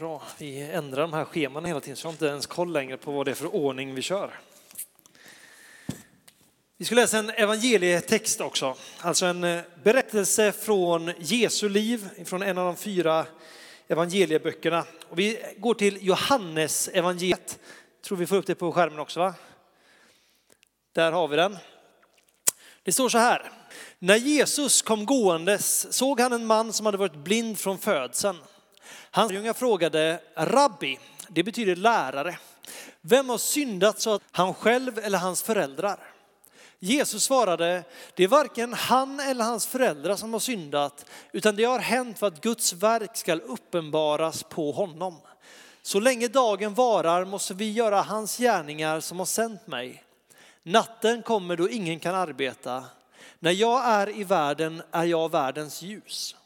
Bra, vi ändrar de här scheman hela tiden så jag har inte ens koll längre på vad det är för ordning vi kör. Vi ska läsa en evangelietext också, alltså en eh, berättelse från Jesu liv, från en av de fyra evangelieböckerna. Och vi går till Johannes evangeliet. Tror vi får upp det på skärmen också va? Där har vi den. Det står så här. När Jesus kom gåendes såg han en man som hade varit blind från födseln. Hans lärjungar frågade Rabbi, det betyder lärare, vem har syndat så att han själv eller hans föräldrar? Jesus svarade, det är varken han eller hans föräldrar som har syndat, utan det har hänt för att Guds verk ska uppenbaras på honom. Så länge dagen varar måste vi göra hans gärningar som har sänt mig. Natten kommer då ingen kan arbeta. När jag är i världen är jag världens ljus.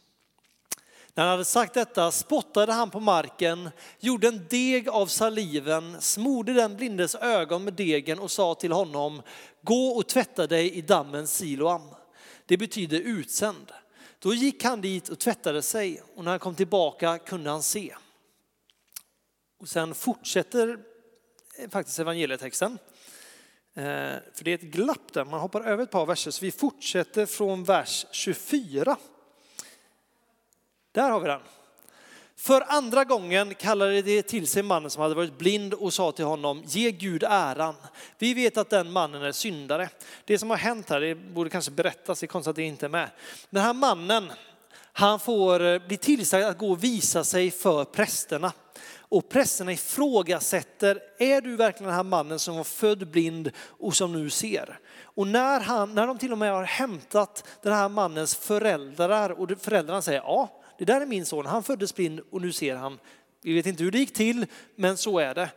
När han hade sagt detta spottade han på marken, gjorde en deg av saliven, smorde den blindes ögon med degen och sa till honom, gå och tvätta dig i dammen Siloam. Det betyder utsänd. Då gick han dit och tvättade sig och när han kom tillbaka kunde han se. Och sen fortsätter eh, faktiskt evangelietexten. Eh, för det är ett glapp där, man hoppar över ett par verser. Så vi fortsätter från vers 24. Där har vi den. För andra gången kallade det till sig mannen som hade varit blind och sa till honom, ge Gud äran. Vi vet att den mannen är syndare. Det som har hänt här, det borde kanske berättas, det är konstigt att det inte är med. Den här mannen, han får eh, bli tillsagd att gå och visa sig för prästerna. Och prästerna ifrågasätter, är du verkligen den här mannen som var född blind och som nu ser? Och när, han, när de till och med har hämtat den här mannens föräldrar och föräldrarna säger, ja, det där är min son, han föddes blind och nu ser han. Vi vet inte hur det gick till, men så är det.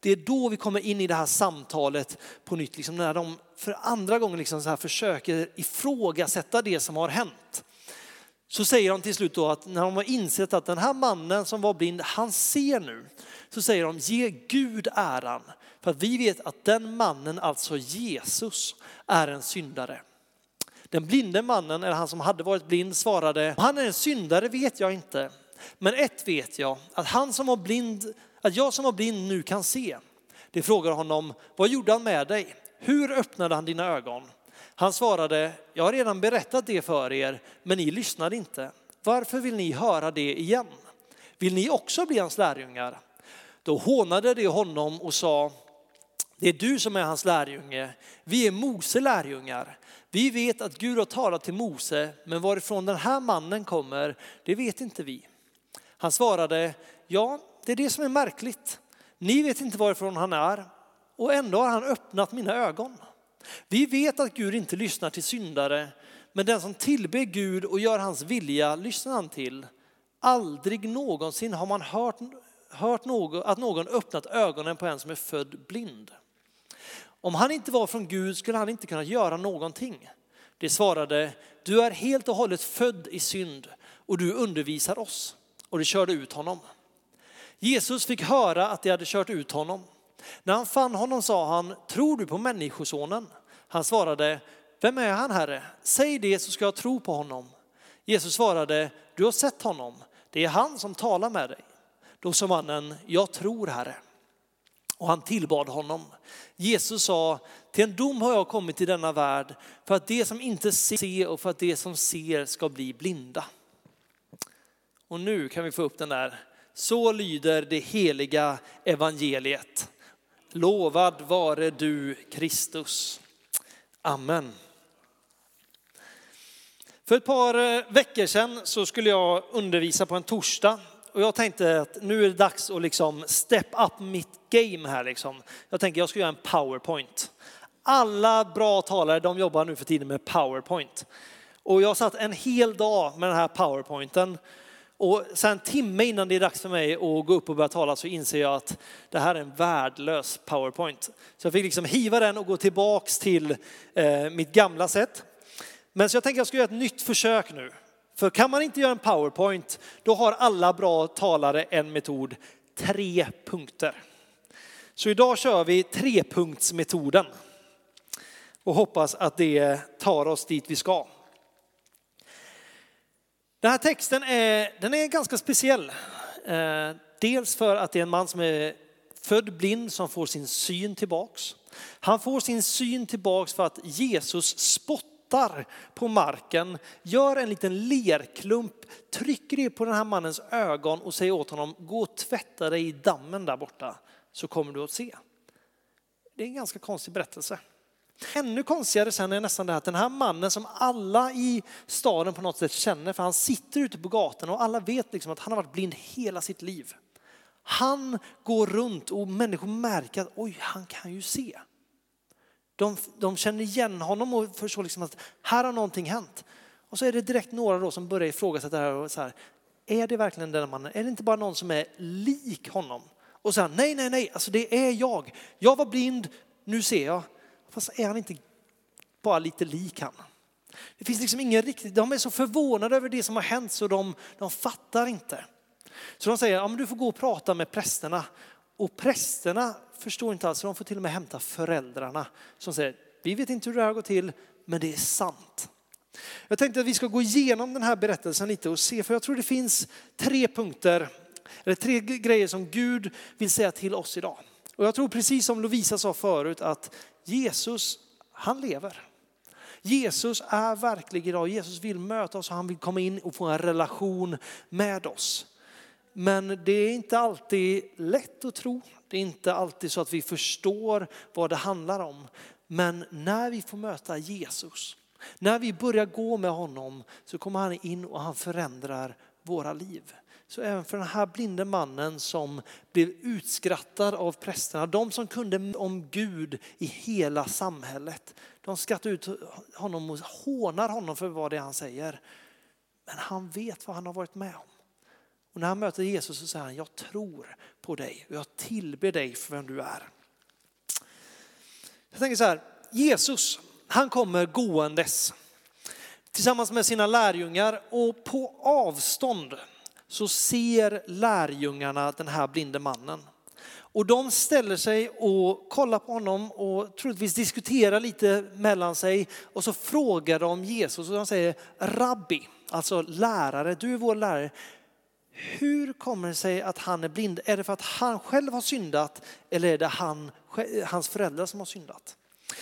Det är då vi kommer in i det här samtalet på nytt, liksom när de för andra gången liksom så här försöker ifrågasätta det som har hänt. Så säger de till slut då att när de har insett att den här mannen som var blind, han ser nu. Så säger de, ge Gud äran. För att vi vet att den mannen, alltså Jesus, är en syndare. Den blinde mannen, eller han som hade varit blind, svarade, han är en syndare vet jag inte. Men ett vet jag, att, han som var blind, att jag som var blind nu kan se. De frågar honom, vad gjorde han med dig? Hur öppnade han dina ögon? Han svarade, jag har redan berättat det för er, men ni lyssnade inte. Varför vill ni höra det igen? Vill ni också bli hans lärjungar? Då hånade de honom och sa, det är du som är hans lärjunge, vi är Mose lärjungar. Vi vet att Gud har talat till Mose, men varifrån den här mannen kommer, det vet inte vi. Han svarade, ja, det är det som är märkligt. Ni vet inte varifrån han är och ändå har han öppnat mina ögon. Vi vet att Gud inte lyssnar till syndare, men den som tillber Gud och gör hans vilja lyssnar han till. Aldrig någonsin har man hört, hört något, att någon öppnat ögonen på en som är född blind. Om han inte var från Gud skulle han inte kunna göra någonting. Det svarade, du är helt och hållet född i synd och du undervisar oss. Och de körde ut honom. Jesus fick höra att de hade kört ut honom. När han fann honom sa han, tror du på människosonen? Han svarade, vem är han herre? Säg det så ska jag tro på honom. Jesus svarade, du har sett honom. Det är han som talar med dig. Då sa mannen, jag tror herre. Och han tillbad honom. Jesus sa, till en dom har jag kommit till denna värld för att det som inte ser och för att det som ser ska bli blinda. Och nu kan vi få upp den där. Så lyder det heliga evangeliet. Lovad vare du Kristus. Amen. För ett par eh, veckor sedan så skulle jag undervisa på en torsdag och jag tänkte att nu är det dags att liksom step up mitt game här liksom. Jag tänker jag ska göra en powerpoint. Alla bra talare de jobbar nu för tiden med powerpoint. Och jag satt en hel dag med den här powerpointen. Och sen en timme innan det är dags för mig att gå upp och börja tala så inser jag att det här är en värdelös powerpoint. Så jag fick liksom hiva den och gå tillbaks till eh, mitt gamla sätt. Men så jag tänker jag ska göra ett nytt försök nu. För kan man inte göra en powerpoint, då har alla bra talare en metod, tre punkter. Så idag kör vi trepunktsmetoden och hoppas att det tar oss dit vi ska. Den här texten är, den är ganska speciell. Eh, dels för att det är en man som är född blind som får sin syn tillbaks. Han får sin syn tillbaks för att Jesus spottar på marken, gör en liten lerklump, trycker det på den här mannens ögon och säger åt honom, gå och tvätta dig i dammen där borta så kommer du att se. Det är en ganska konstig berättelse. Ännu konstigare sen är nästan det här att den här mannen som alla i staden på något sätt känner, för han sitter ute på gatan och alla vet liksom att han har varit blind hela sitt liv. Han går runt och människor märker att oj, han kan ju se. De, de känner igen honom och förstår liksom att här har någonting hänt. Och så är det direkt några då som börjar ifrågasätta det här och så här, är det verkligen den mannen? Är det inte bara någon som är lik honom? Och så här, nej, nej, nej, alltså det är jag. Jag var blind, nu ser jag. Fast är han inte bara lite lik han? Det finns liksom ingen riktigt, de är så förvånade över det som har hänt så de, de fattar inte. Så de säger, ja, men du får gå och prata med prästerna. Och prästerna förstår inte alls, så de får till och med hämta föräldrarna som säger, vi vet inte hur det här går till, men det är sant. Jag tänkte att vi ska gå igenom den här berättelsen lite och se, för jag tror det finns tre punkter, eller tre grejer som Gud vill säga till oss idag. Och jag tror precis som Lovisa sa förut att Jesus, han lever. Jesus är verklig idag. Jesus vill möta oss och han vill komma in och få en relation med oss. Men det är inte alltid lätt att tro. Det är inte alltid så att vi förstår vad det handlar om. Men när vi får möta Jesus, när vi börjar gå med honom så kommer han in och han förändrar våra liv. Så även för den här blinde mannen som blev utskrattad av prästerna, de som kunde om Gud i hela samhället, de skrattar ut honom och hånar honom för vad det är han säger. Men han vet vad han har varit med om. Och när han möter Jesus så säger han, jag tror på dig och jag tillber dig för vem du är. Jag tänker så här, Jesus, han kommer gåendes tillsammans med sina lärjungar och på avstånd så ser lärjungarna den här blinde mannen. Och de ställer sig och kollar på honom och troligtvis diskuterar lite mellan sig och så frågar de Jesus och de säger Rabbi, alltså lärare, du är vår lärare. Hur kommer det sig att han är blind? Är det för att han själv har syndat eller är det han, hans föräldrar som har syndat?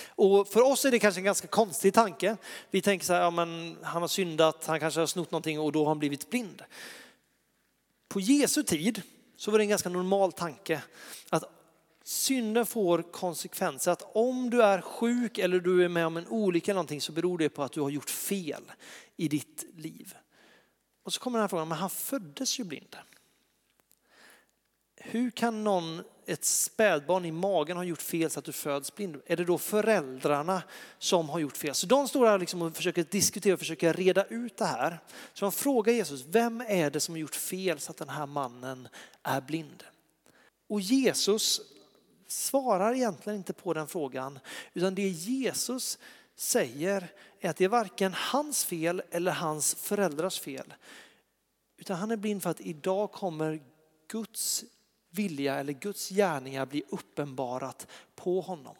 Och för oss är det kanske en ganska konstig tanke. Vi tänker så här, ja, men han har syndat, han kanske har snott någonting och då har han blivit blind. På Jesu tid så var det en ganska normal tanke att synden får konsekvenser. Att om du är sjuk eller du är med om en olycka eller någonting så beror det på att du har gjort fel i ditt liv. Och så kommer den här frågan, men han föddes ju blind. Hur kan någon, ett spädbarn i magen ha gjort fel så att du föds blind? Är det då föräldrarna som har gjort fel? Så de står här liksom och försöker diskutera och försöker reda ut det här. Så de frågar Jesus, vem är det som har gjort fel så att den här mannen är blind? Och Jesus svarar egentligen inte på den frågan, utan det är Jesus säger är att det är varken hans fel eller hans föräldrars fel. Utan han är blind för att idag kommer Guds vilja eller Guds gärningar bli uppenbarat på honom.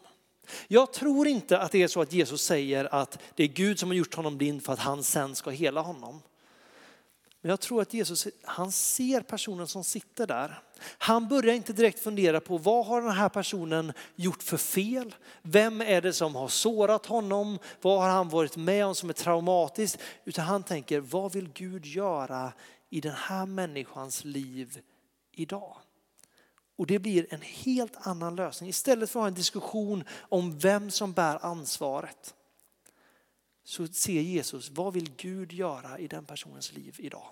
Jag tror inte att det är så att Jesus säger att det är Gud som har gjort honom blind för att han sen ska hela honom. Men jag tror att Jesus, han ser personen som sitter där. Han börjar inte direkt fundera på vad har den här personen gjort för fel? Vem är det som har sårat honom? Vad har han varit med om som är traumatiskt? Utan han tänker, vad vill Gud göra i den här människans liv idag? Och det blir en helt annan lösning. Istället för att ha en diskussion om vem som bär ansvaret så ser Jesus, vad vill Gud göra i den personens liv idag?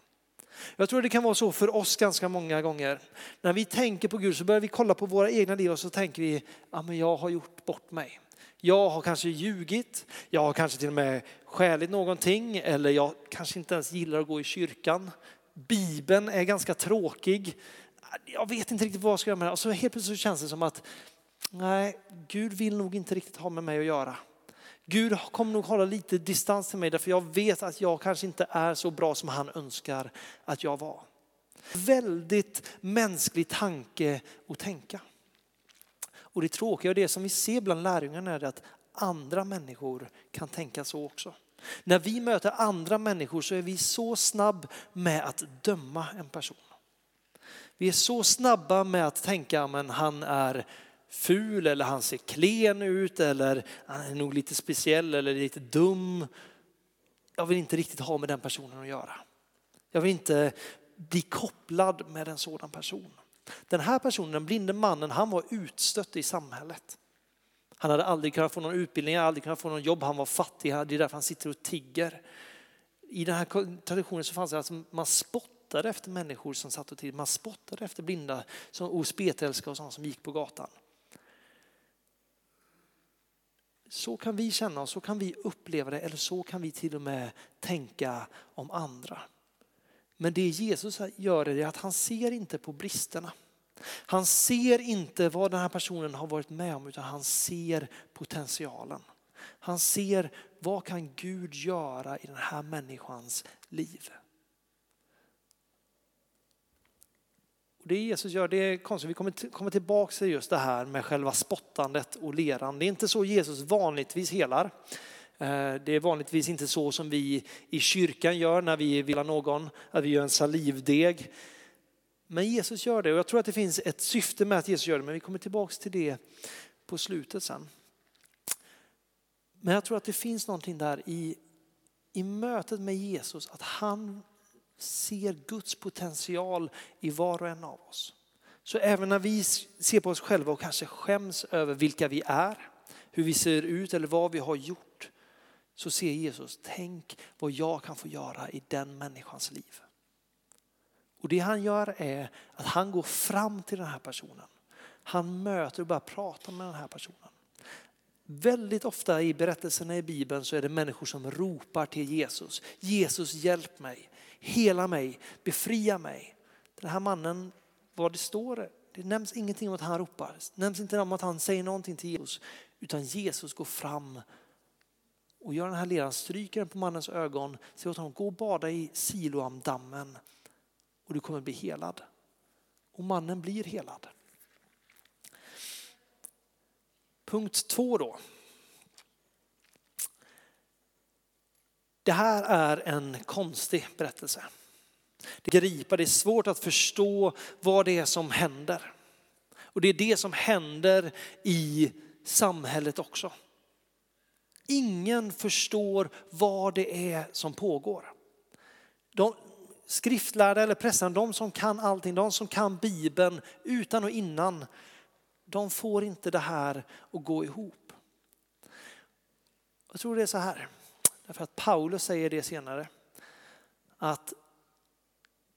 Jag tror det kan vara så för oss ganska många gånger. När vi tänker på Gud så börjar vi kolla på våra egna liv och så tänker vi, ja men jag har gjort bort mig. Jag har kanske ljugit, jag har kanske till och med skäligt någonting eller jag kanske inte ens gillar att gå i kyrkan. Bibeln är ganska tråkig. Jag vet inte riktigt vad jag ska göra med det. Och så helt plötsligt så känns det som att nej, Gud vill nog inte riktigt ha med mig att göra. Gud kommer nog hålla lite distans till mig därför jag vet att jag kanske inte är så bra som han önskar att jag var. Väldigt mänsklig tanke att tänka. Och det tråkiga och det som vi ser bland lärjungarna är att andra människor kan tänka så också. När vi möter andra människor så är vi så snabb med att döma en person. Vi är så snabba med att tänka men han är ful eller han ser klen ut eller han är nog lite speciell eller lite dum. Jag vill inte riktigt ha med den personen att göra. Jag vill inte bli kopplad med en sådan person. Den här personen, den blinde mannen, han var utstött i samhället. Han hade aldrig kunnat få någon utbildning, aldrig kunnat få någon jobb, han var fattig, det är därför han sitter och tigger. I den här traditionen så fanns det att alltså, man spottade efter människor som satt och tiggde, man spottade efter blinda och spetälska och sådana som gick på gatan. Så kan vi känna och så kan vi uppleva det eller så kan vi till och med tänka om andra. Men det Jesus gör är att han ser inte på bristerna. Han ser inte vad den här personen har varit med om utan han ser potentialen. Han ser vad kan Gud göra i den här människans liv. Och det Jesus gör, det är konstigt, vi kommer, kommer tillbaka till just det här med själva spottandet och leran. Det är inte så Jesus vanligtvis helar. Eh, det är vanligtvis inte så som vi i kyrkan gör när vi vill ha någon, att vi gör en salivdeg. Men Jesus gör det och jag tror att det finns ett syfte med att Jesus gör det, men vi kommer tillbaka till det på slutet sen. Men jag tror att det finns någonting där i, i mötet med Jesus, att han ser Guds potential i var och en av oss. Så även när vi ser på oss själva och kanske skäms över vilka vi är, hur vi ser ut eller vad vi har gjort, så ser Jesus, tänk vad jag kan få göra i den människans liv. Och det han gör är att han går fram till den här personen. Han möter och börjar prata med den här personen. Väldigt ofta i berättelserna i Bibeln så är det människor som ropar till Jesus. Jesus hjälp mig, hela mig, befria mig. Den här mannen, vad det står, det nämns ingenting om att han ropar. Det nämns inte om att han säger någonting till Jesus. Utan Jesus går fram och gör den här leran, stryker den på mannens ögon, säger åt honom gå och bada i Siloamdammen och du kommer bli helad. Och mannen blir helad. Punkt två då. Det här är en konstig berättelse. Det gripar, det är svårt att förstå vad det är som händer. Och det är det som händer i samhället också. Ingen förstår vad det är som pågår. De skriftlärda eller prästerna, de som kan allting, de som kan Bibeln utan och innan, de får inte det här att gå ihop. Jag tror det är så här, därför att Paulus säger det senare, att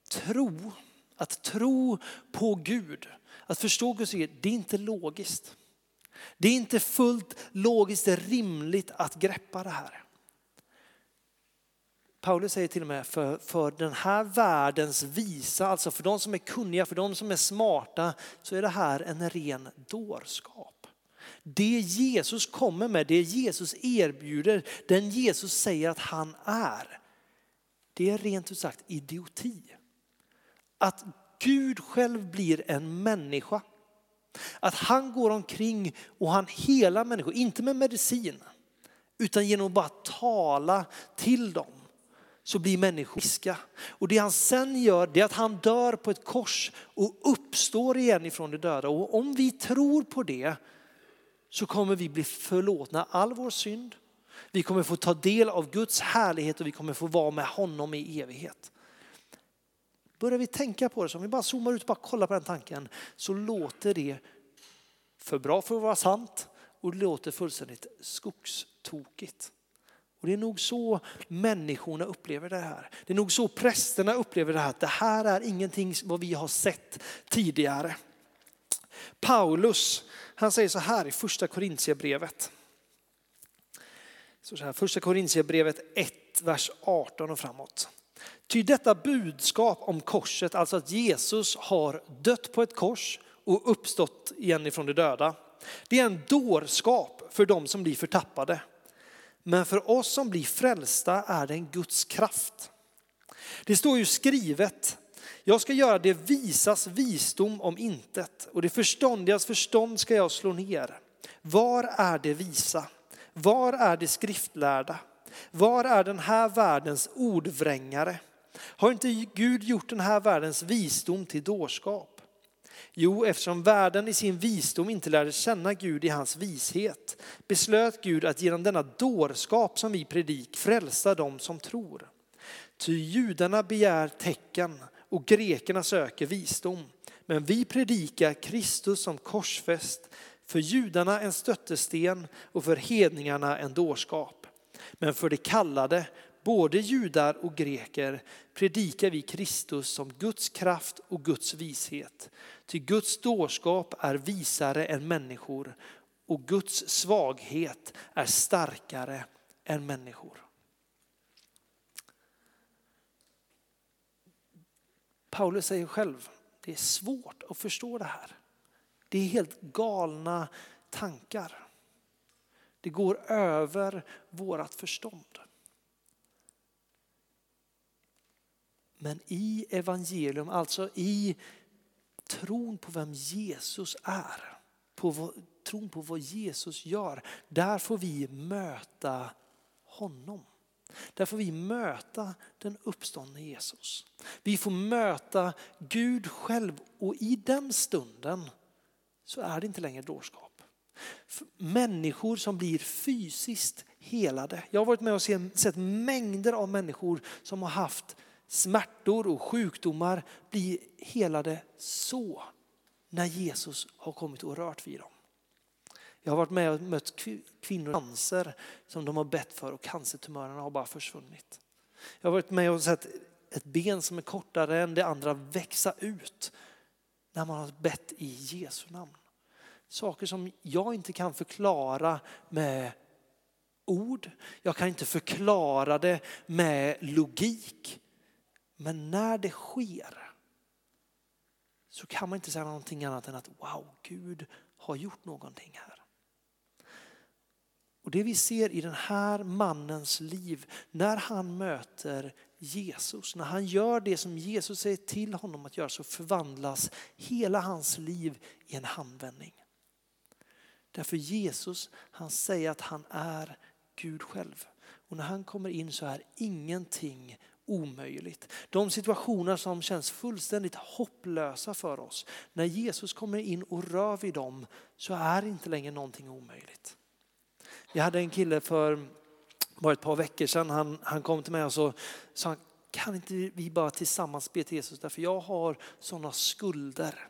tro, att tro på Gud, att förstå Guds det är inte logiskt. Det är inte fullt logiskt rimligt att greppa det här. Paulus säger till och med för, för den här världens visa, alltså för de som är kunniga, för de som är smarta, så är det här en ren dårskap. Det Jesus kommer med, det Jesus erbjuder, den Jesus säger att han är, det är rent ut sagt idioti. Att Gud själv blir en människa att han går omkring och han helar människor, inte med medicin, utan genom att bara tala till dem så blir människor friska. Och det han sen gör det är att han dör på ett kors och uppstår igen ifrån de döda. Och om vi tror på det så kommer vi bli förlåtna all vår synd. Vi kommer få ta del av Guds härlighet och vi kommer få vara med honom i evighet. Börjar vi tänka på det, så om vi bara zoomar ut och bara kollar på den tanken, så låter det för bra för att vara sant och det låter fullständigt skogstokigt. Och det är nog så människorna upplever det här. Det är nog så prästerna upplever det här, att det här är ingenting vad vi har sett tidigare. Paulus, han säger så här i första Korintierbrevet. Så här, första Korintierbrevet 1, vers 18 och framåt. Ty detta budskap om korset, alltså att Jesus har dött på ett kors och uppstått igen ifrån de döda. Det är en dårskap för dem som blir förtappade. Men för oss som blir frälsta är det en Guds kraft. Det står ju skrivet, jag ska göra det visas visdom om intet och det förståndigas förstånd ska jag slå ner. Var är det visa? Var är det skriftlärda? Var är den här världens ordvrängare? Har inte Gud gjort den här världens visdom till dårskap? Jo, eftersom världen i sin visdom inte lärde känna Gud i hans vishet beslöt Gud att genom denna dårskap som vi predik frälsa dem som tror. Ty judarna begär tecken och grekerna söker visdom. Men vi predikar Kristus som korsfäst, för judarna en stöttesten och för hedningarna en dårskap. Men för de kallade, både judar och greker, predikar vi Kristus som Guds kraft och Guds vishet. Ty Guds dårskap är visare än människor och Guds svaghet är starkare än människor. Paulus säger själv, det är svårt att förstå det här. Det är helt galna tankar. Det går över vårat förstånd. Men i evangelium, alltså i tron på vem Jesus är, på vad, tron på vad Jesus gör, där får vi möta honom. Där får vi möta den uppståndne Jesus. Vi får möta Gud själv och i den stunden så är det inte längre dårskap. Människor som blir fysiskt helade. Jag har varit med och sett mängder av människor som har haft smärtor och sjukdomar bli helade så när Jesus har kommit och rört vid dem. Jag har varit med och mött kvinnor med cancer som de har bett för och cancertumörerna har bara försvunnit. Jag har varit med och sett ett ben som är kortare än det andra växa ut när man har bett i Jesu namn. Saker som jag inte kan förklara med ord. Jag kan inte förklara det med logik. Men när det sker så kan man inte säga någonting annat än att wow, Gud har gjort någonting här. Och det vi ser i den här mannens liv när han möter Jesus, när han gör det som Jesus säger till honom att göra så förvandlas hela hans liv i en handvändning. Därför Jesus, han säger att han är Gud själv. Och när han kommer in så är ingenting omöjligt. De situationer som känns fullständigt hopplösa för oss, när Jesus kommer in och rör vid dem så är inte längre någonting omöjligt. Jag hade en kille för bara ett par veckor sedan, han, han kom till mig och så sa han, kan inte vi bara tillsammans be till Jesus därför jag har sådana skulder.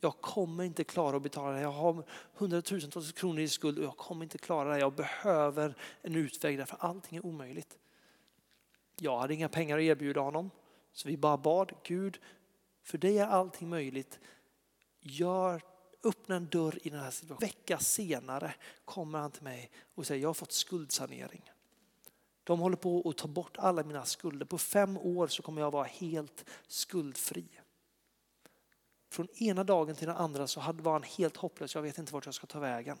Jag kommer inte klara att betala det. Jag har hundratusentals kronor i skuld och jag kommer inte klara det. Jag behöver en utväg därför allting är omöjligt. Jag hade inga pengar att erbjuda honom. Så vi bara bad, Gud, för dig är allting möjligt. Gör, öppna en dörr i den här situationen. Vecka senare kommer han till mig och säger, jag har fått skuldsanering. De håller på att ta bort alla mina skulder. På fem år så kommer jag vara helt skuldfri. Från ena dagen till den andra så var han helt hopplös. Jag vet inte vart jag ska ta vägen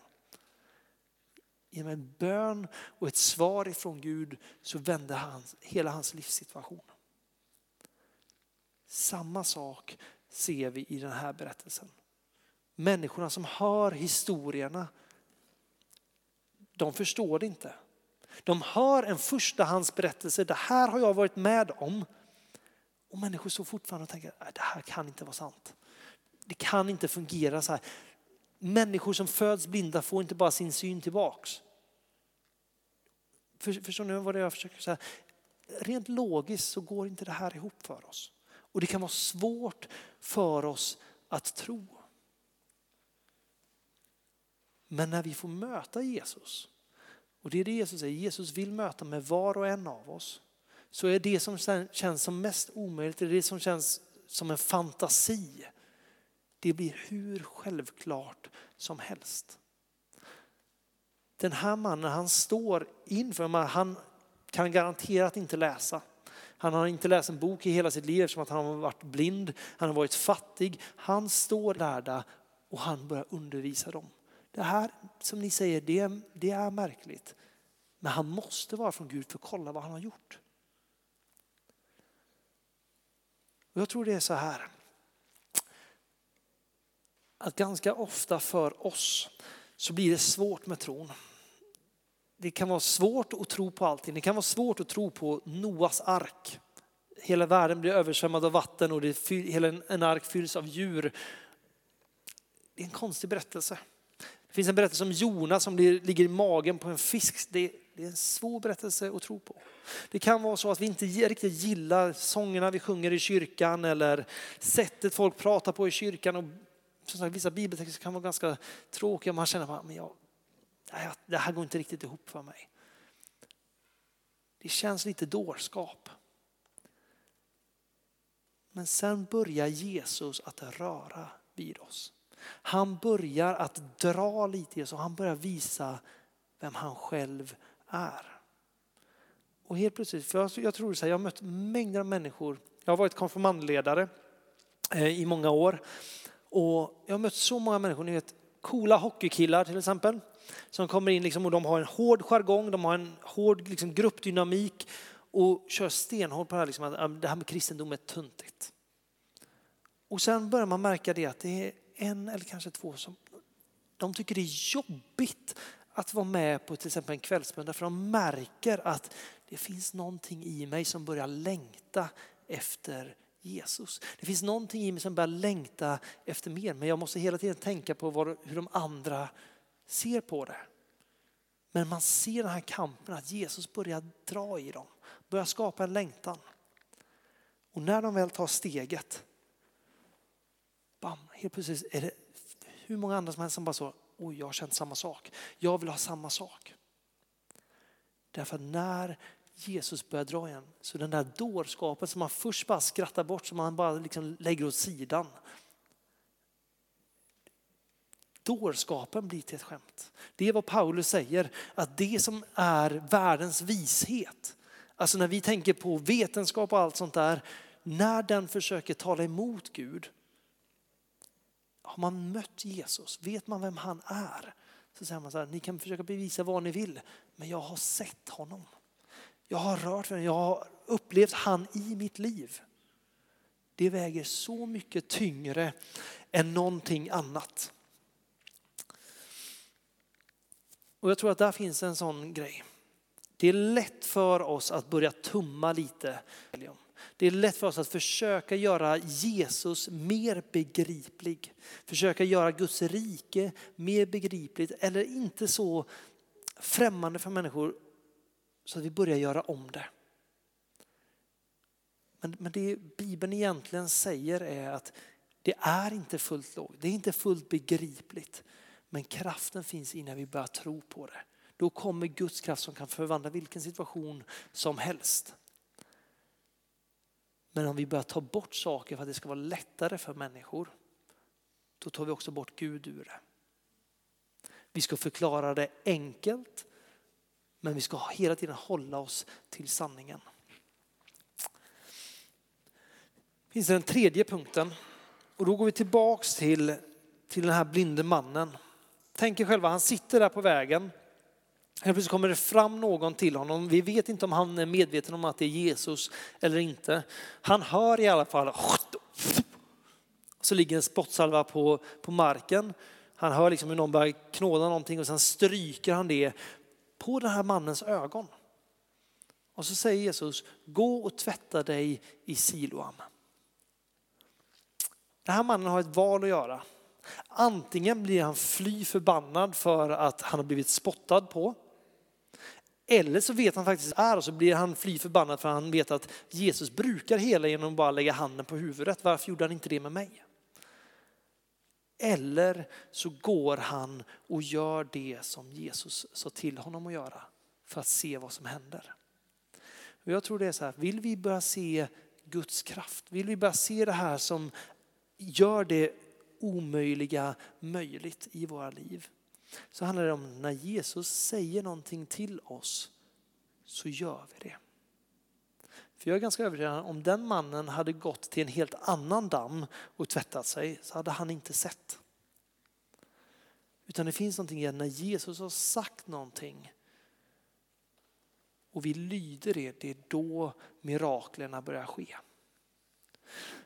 genom en bön och ett svar ifrån Gud så vände han hela hans livssituation. Samma sak ser vi i den här berättelsen. Människorna som hör historierna, de förstår det inte. De hör en förstahandsberättelse, det här har jag varit med om. Och människor står fortfarande och tänker, äh, det här kan inte vara sant. Det kan inte fungera så här. Människor som föds blinda får inte bara sin syn tillbaks. Förstår ni vad jag försöker säga? Rent logiskt så går inte det här ihop för oss. Och det kan vara svårt för oss att tro. Men när vi får möta Jesus, och det är det Jesus säger, Jesus vill möta med var och en av oss. Så är det som känns som mest omöjligt, det är det som känns som en fantasi. Det blir hur självklart som helst. Den här mannen han står inför, han kan garanterat inte läsa. Han har inte läst en bok i hela sitt liv eftersom att han har varit blind, han har varit fattig. Han står lärda och han börjar undervisa dem. Det här som ni säger, det, det är märkligt. Men han måste vara från Gud för att kolla vad han har gjort. Och jag tror det är så här. Att ganska ofta för oss så blir det svårt med tron. Det kan vara svårt att tro på allting. Det kan vara svårt att tro på Noas ark. hela världen blir översvämmad av vatten och det, hela en ark fylls av djur. Det är en konstig berättelse. Det finns en berättelse om Jona som ligger i magen på en fisk. Det, det är en svår berättelse att tro på. Det kan vara så att vi inte riktigt gillar sångerna vi sjunger i kyrkan eller sättet folk pratar på i kyrkan. Och som sagt, vissa bibeltexter kan vara ganska tråkiga. Man känner att jag, det här går inte riktigt ihop för mig. Det känns lite dårskap. Men sen börjar Jesus att röra vid oss. Han börjar att dra lite i oss och han börjar visa vem han själv är. Och helt plötsligt, för jag, jag tror så här, jag har mött mängder av människor. Jag har varit konfirmandledare eh, i många år och jag har mött så många människor, ni vet coola hockeykillar till exempel, som kommer in liksom, och de har en hård jargong, de har en hård liksom, gruppdynamik och kör stenhårt på det här, liksom, att det här med kristendom är tuntigt. Och sen börjar man märka det att det är en eller kanske två som de tycker det är jobbigt att vara med på till exempel en kvällsbön därför de märker att det finns någonting i mig som börjar längta efter Jesus. Det finns någonting i mig som börjar längta efter mer men jag måste hela tiden tänka på hur de andra ser på det. Men man ser den här kampen att Jesus börjar dra i dem, börjar skapa en längtan. Och när de väl tar steget, bam, helt plötsligt är det hur många andra som helst som bara så, oj jag har känt samma sak, jag vill ha samma sak. Därför att när Jesus börjar dra igen så den där dårskapen som man först bara skrattar bort, som man bara liksom lägger åt sidan, Dårskapen blir till ett skämt. Det är vad Paulus säger, att det som är världens vishet, alltså när vi tänker på vetenskap och allt sånt där, när den försöker tala emot Gud, har man mött Jesus, vet man vem han är, så säger man så här, ni kan försöka bevisa vad ni vill, men jag har sett honom. Jag har rört vid honom, jag har upplevt han i mitt liv. Det väger så mycket tyngre än någonting annat. Och jag tror att där finns en sån grej. Det är lätt för oss att börja tumma lite. Det är lätt för oss att försöka göra Jesus mer begriplig. Försöka göra Guds rike mer begripligt eller inte så främmande för människor så att vi börjar göra om det. Men, men det Bibeln egentligen säger är att det är inte fullt lågt, det är inte fullt begripligt. Men kraften finns innan vi börjar tro på det. Då kommer Guds kraft som kan förvandla vilken situation som helst. Men om vi börjar ta bort saker för att det ska vara lättare för människor, då tar vi också bort Gud ur det. Vi ska förklara det enkelt, men vi ska hela tiden hålla oss till sanningen. Finns det den tredje punkten och då går vi tillbaks till, till den här blinde mannen. Tänk er själva, han sitter där på vägen. Helt plötsligt kommer det fram någon till honom. Vi vet inte om han är medveten om att det är Jesus eller inte. Han hör i alla fall, så ligger en spottsalva på, på marken. Han hör liksom hur någon börjar knåda någonting och sen stryker han det på den här mannens ögon. Och så säger Jesus, gå och tvätta dig i Siloam. Den här mannen har ett val att göra. Antingen blir han fly förbannad för att han har blivit spottad på. Eller så vet han faktiskt är och så blir han fly förbannad för han vet att Jesus brukar hela genom att bara lägga handen på huvudet. Varför gjorde han inte det med mig? Eller så går han och gör det som Jesus sa till honom att göra för att se vad som händer. Och jag tror det är så här, vill vi börja se Guds kraft, vill vi börja se det här som gör det omöjliga möjligt i våra liv. Så handlar det om när Jesus säger någonting till oss så gör vi det. För jag är ganska övertygad om den mannen hade gått till en helt annan damm och tvättat sig så hade han inte sett. Utan det finns någonting i när Jesus har sagt någonting och vi lyder det, det är då miraklerna börjar ske.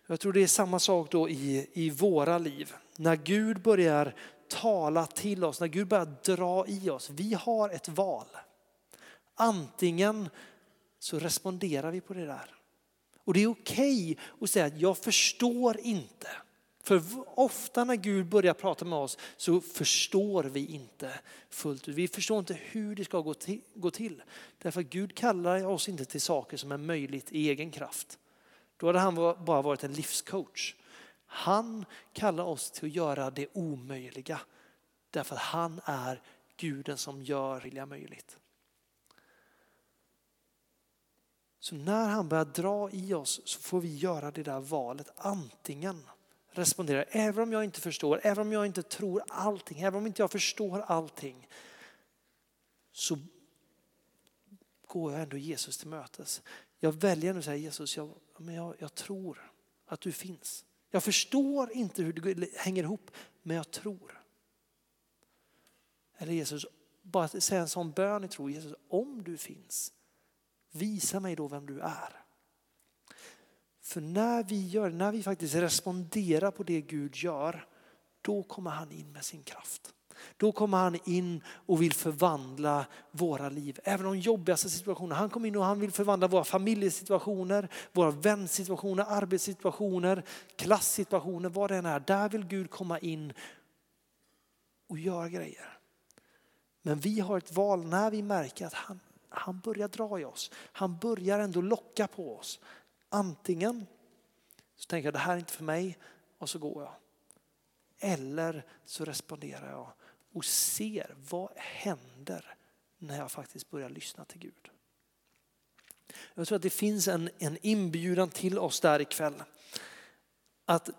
Jag tror det är samma sak då i, i våra liv. När Gud börjar tala till oss, när Gud börjar dra i oss. Vi har ett val. Antingen så responderar vi på det där Och det är okej okay att säga att jag förstår inte. För ofta när Gud börjar prata med oss så förstår vi inte fullt ut. Vi förstår inte hur det ska gå till. Därför att Gud kallar oss inte till saker som är möjligt i egen kraft. Då hade han bara varit en livscoach. Han kallar oss till att göra det omöjliga. Därför att han är guden som gör det möjligt. Så när han börjar dra i oss så får vi göra det där valet. Antingen respondera, även om jag inte förstår, även om jag inte tror allting, även om inte jag förstår allting. Så går jag ändå Jesus till mötes. Jag väljer nu att säga Jesus, jag, men jag, jag tror att du finns. Jag förstår inte hur det hänger ihop, men jag tror. Eller Jesus, bara säga en sån bön i tro. Jesus, om du finns, visa mig då vem du är. För när vi gör, när vi faktiskt responderar på det Gud gör, då kommer han in med sin kraft. Då kommer han in och vill förvandla våra liv. Även de jobbigaste situationerna. Han kommer in och han vill förvandla våra familjesituationer, våra vänsituationer, arbetssituationer, klassituationer, vad det än är. Där vill Gud komma in och göra grejer. Men vi har ett val när vi märker att han, han börjar dra i oss. Han börjar ändå locka på oss. Antingen så tänker jag det här är inte för mig och så går jag. Eller så responderar jag och ser vad händer när jag faktiskt börjar lyssna till Gud. Jag tror att det finns en, en inbjudan till oss där ikväll. Att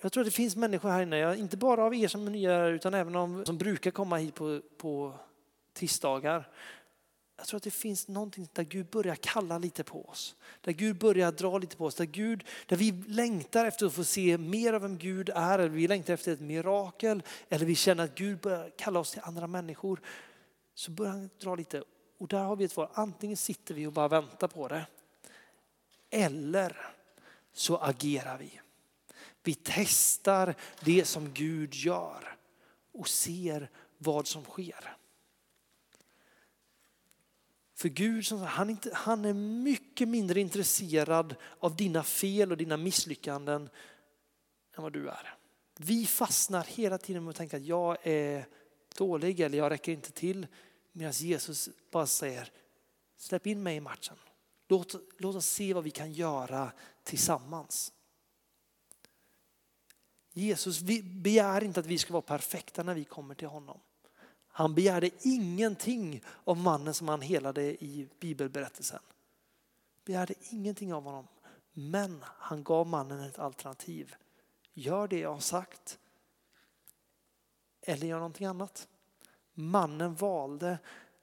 jag tror att det finns människor här inne, inte bara av er som är nya utan även av som brukar komma hit på, på tisdagar. Jag tror att det finns någonting där Gud börjar kalla lite på oss. Där Gud börjar dra lite på oss. Där, Gud, där vi längtar efter att få se mer av vem Gud är. Eller vi längtar efter ett mirakel. Eller vi känner att Gud börjar kalla oss till andra människor. Så börjar han dra lite. Och där har vi ett val. Antingen sitter vi och bara väntar på det. Eller så agerar vi. Vi testar det som Gud gör och ser vad som sker. För Gud han, inte, han är mycket mindre intresserad av dina fel och dina misslyckanden än vad du är. Vi fastnar hela tiden med att tänka att jag är dålig eller jag räcker inte till. Medan Jesus bara säger, släpp in mig i matchen. Låt, låt oss se vad vi kan göra tillsammans. Jesus begär inte att vi ska vara perfekta när vi kommer till honom. Han begärde ingenting av mannen som han helade i bibelberättelsen. Begärde ingenting av honom. Men han gav mannen ett alternativ. Gör det jag har sagt. Eller gör någonting annat. Mannen valde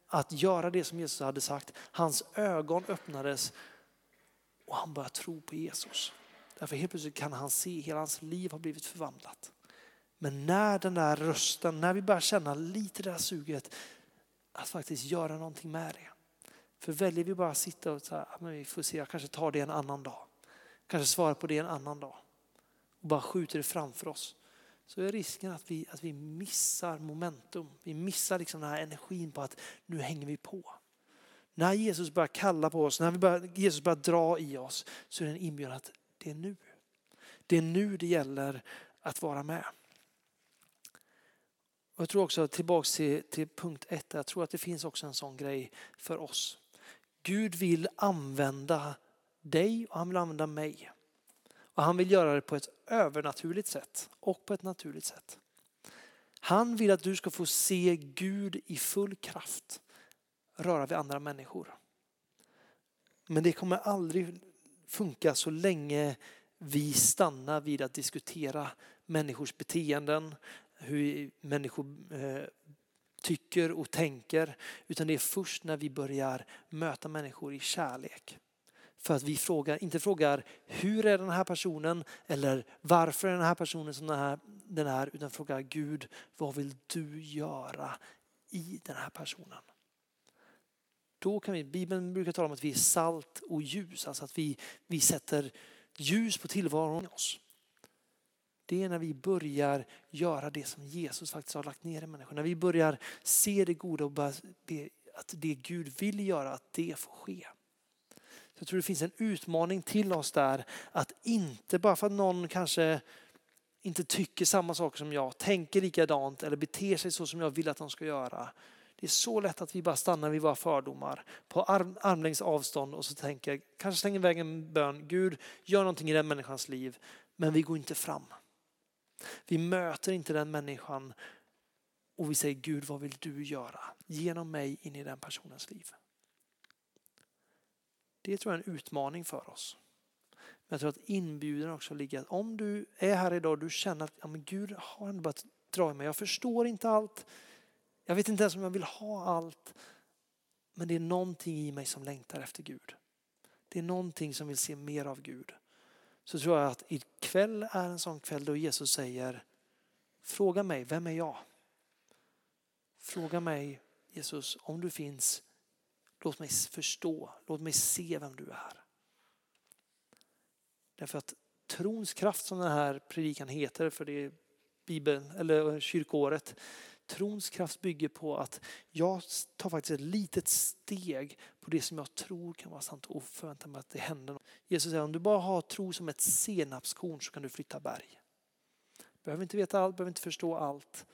att göra det som Jesus hade sagt. Hans ögon öppnades och han började tro på Jesus. Därför helt plötsligt kan han se, hela hans liv har blivit förvandlat. Men när den där rösten, när vi börjar känna lite det där suget att faktiskt göra någonting med det. För väljer vi bara att sitta och säga, men vi får se, jag kanske tar det en annan dag. Kanske svarar på det en annan dag. Och bara skjuter det framför oss. Så är risken att vi, att vi missar momentum. Vi missar liksom den här energin på att nu hänger vi på. När Jesus börjar kalla på oss, när vi börjar, Jesus börjar dra i oss så är det en inbjudan att det är nu. Det är nu det gäller att vara med. Och jag tror också tillbaks till, till punkt ett, jag tror att det finns också en sån grej för oss. Gud vill använda dig och han vill använda mig. Och han vill göra det på ett övernaturligt sätt och på ett naturligt sätt. Han vill att du ska få se Gud i full kraft röra vid andra människor. Men det kommer aldrig funka så länge vi stannar vid att diskutera människors beteenden, hur människor eh, tycker och tänker. Utan det är först när vi börjar möta människor i kärlek. För att vi frågar, inte frågar hur är den här personen eller varför är den här personen som den här, den är utan frågar Gud vad vill du göra i den här personen? Då kan vi, Bibeln brukar tala om att vi är salt och ljus, alltså att vi, vi sätter ljus på tillvaron i oss. Det är när vi börjar göra det som Jesus faktiskt har lagt ner i människan. När vi börjar se det goda och be att det Gud vill göra, att det får ske. Jag tror det finns en utmaning till oss där att inte bara för att någon kanske inte tycker samma saker som jag, tänker likadant eller beter sig så som jag vill att de ska göra. Det är så lätt att vi bara stannar vid våra fördomar på arm, armlängds avstånd och så tänker, kanske slänger iväg en bön, Gud gör någonting i den människans liv, men vi går inte fram. Vi möter inte den människan och vi säger Gud vad vill du göra genom mig in i den personens liv. Det tror jag är en utmaning för oss. Men jag tror att inbjudan också ligger att om du är här idag och du känner att ja, men Gud har ändå börjat dra i mig. Jag förstår inte allt. Jag vet inte ens om jag vill ha allt. Men det är någonting i mig som längtar efter Gud. Det är någonting som vill se mer av Gud. Så tror jag att ikväll är en sån kväll då Jesus säger Fråga mig, vem är jag? Fråga mig Jesus, om du finns, låt mig förstå, låt mig se vem du är. Därför att trons kraft som den här predikan heter, för det är Bibeln, eller kyrkoåret, trons kraft bygger på att jag tar faktiskt ett litet steg på det som jag tror kan vara sant och förväntar mig att det händer. Jesus säger om du bara har tro som ett senapskorn så kan du flytta berg. Behöver inte veta allt, behöver inte förstå allt.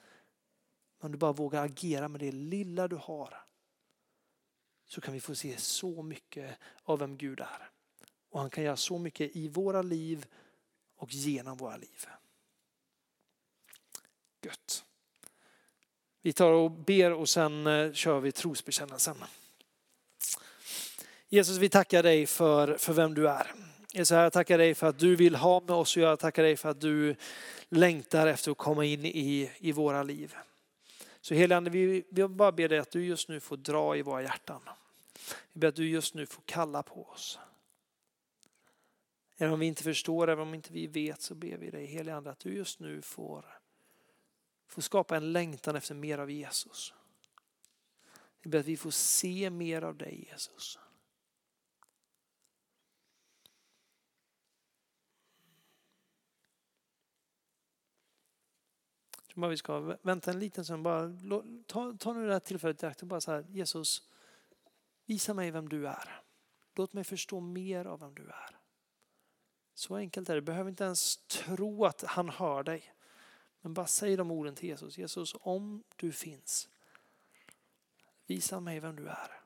Men om du bara vågar agera med det lilla du har så kan vi få se så mycket av vem Gud är. Och han kan göra så mycket i våra liv och genom våra liv. Gött. Vi tar och ber och sen eh, kör vi trosbekännelsen. Jesus, vi tackar dig för, för vem du är. Jesus, jag tackar dig för att du vill ha med oss och jag tackar dig för att du längtar efter att komma in i, i våra liv. Så helige vi, vi bara ber dig att du just nu får dra i våra hjärtan. Vi ber att du just nu får kalla på oss. Även om vi inte förstår, även om inte vi vet så ber vi dig helige Ande att du just nu får, får skapa en längtan efter mer av Jesus. Vi ber att vi får se mer av dig Jesus. Bara vi ska vänta en liten stund. Bara, ta, ta nu det här tillfället i akt och bara så här, Jesus, visa mig vem du är. Låt mig förstå mer av vem du är. Så enkelt är det. Du behöver inte ens tro att han hör dig. Men bara säg de orden till Jesus. Jesus, om du finns, visa mig vem du är.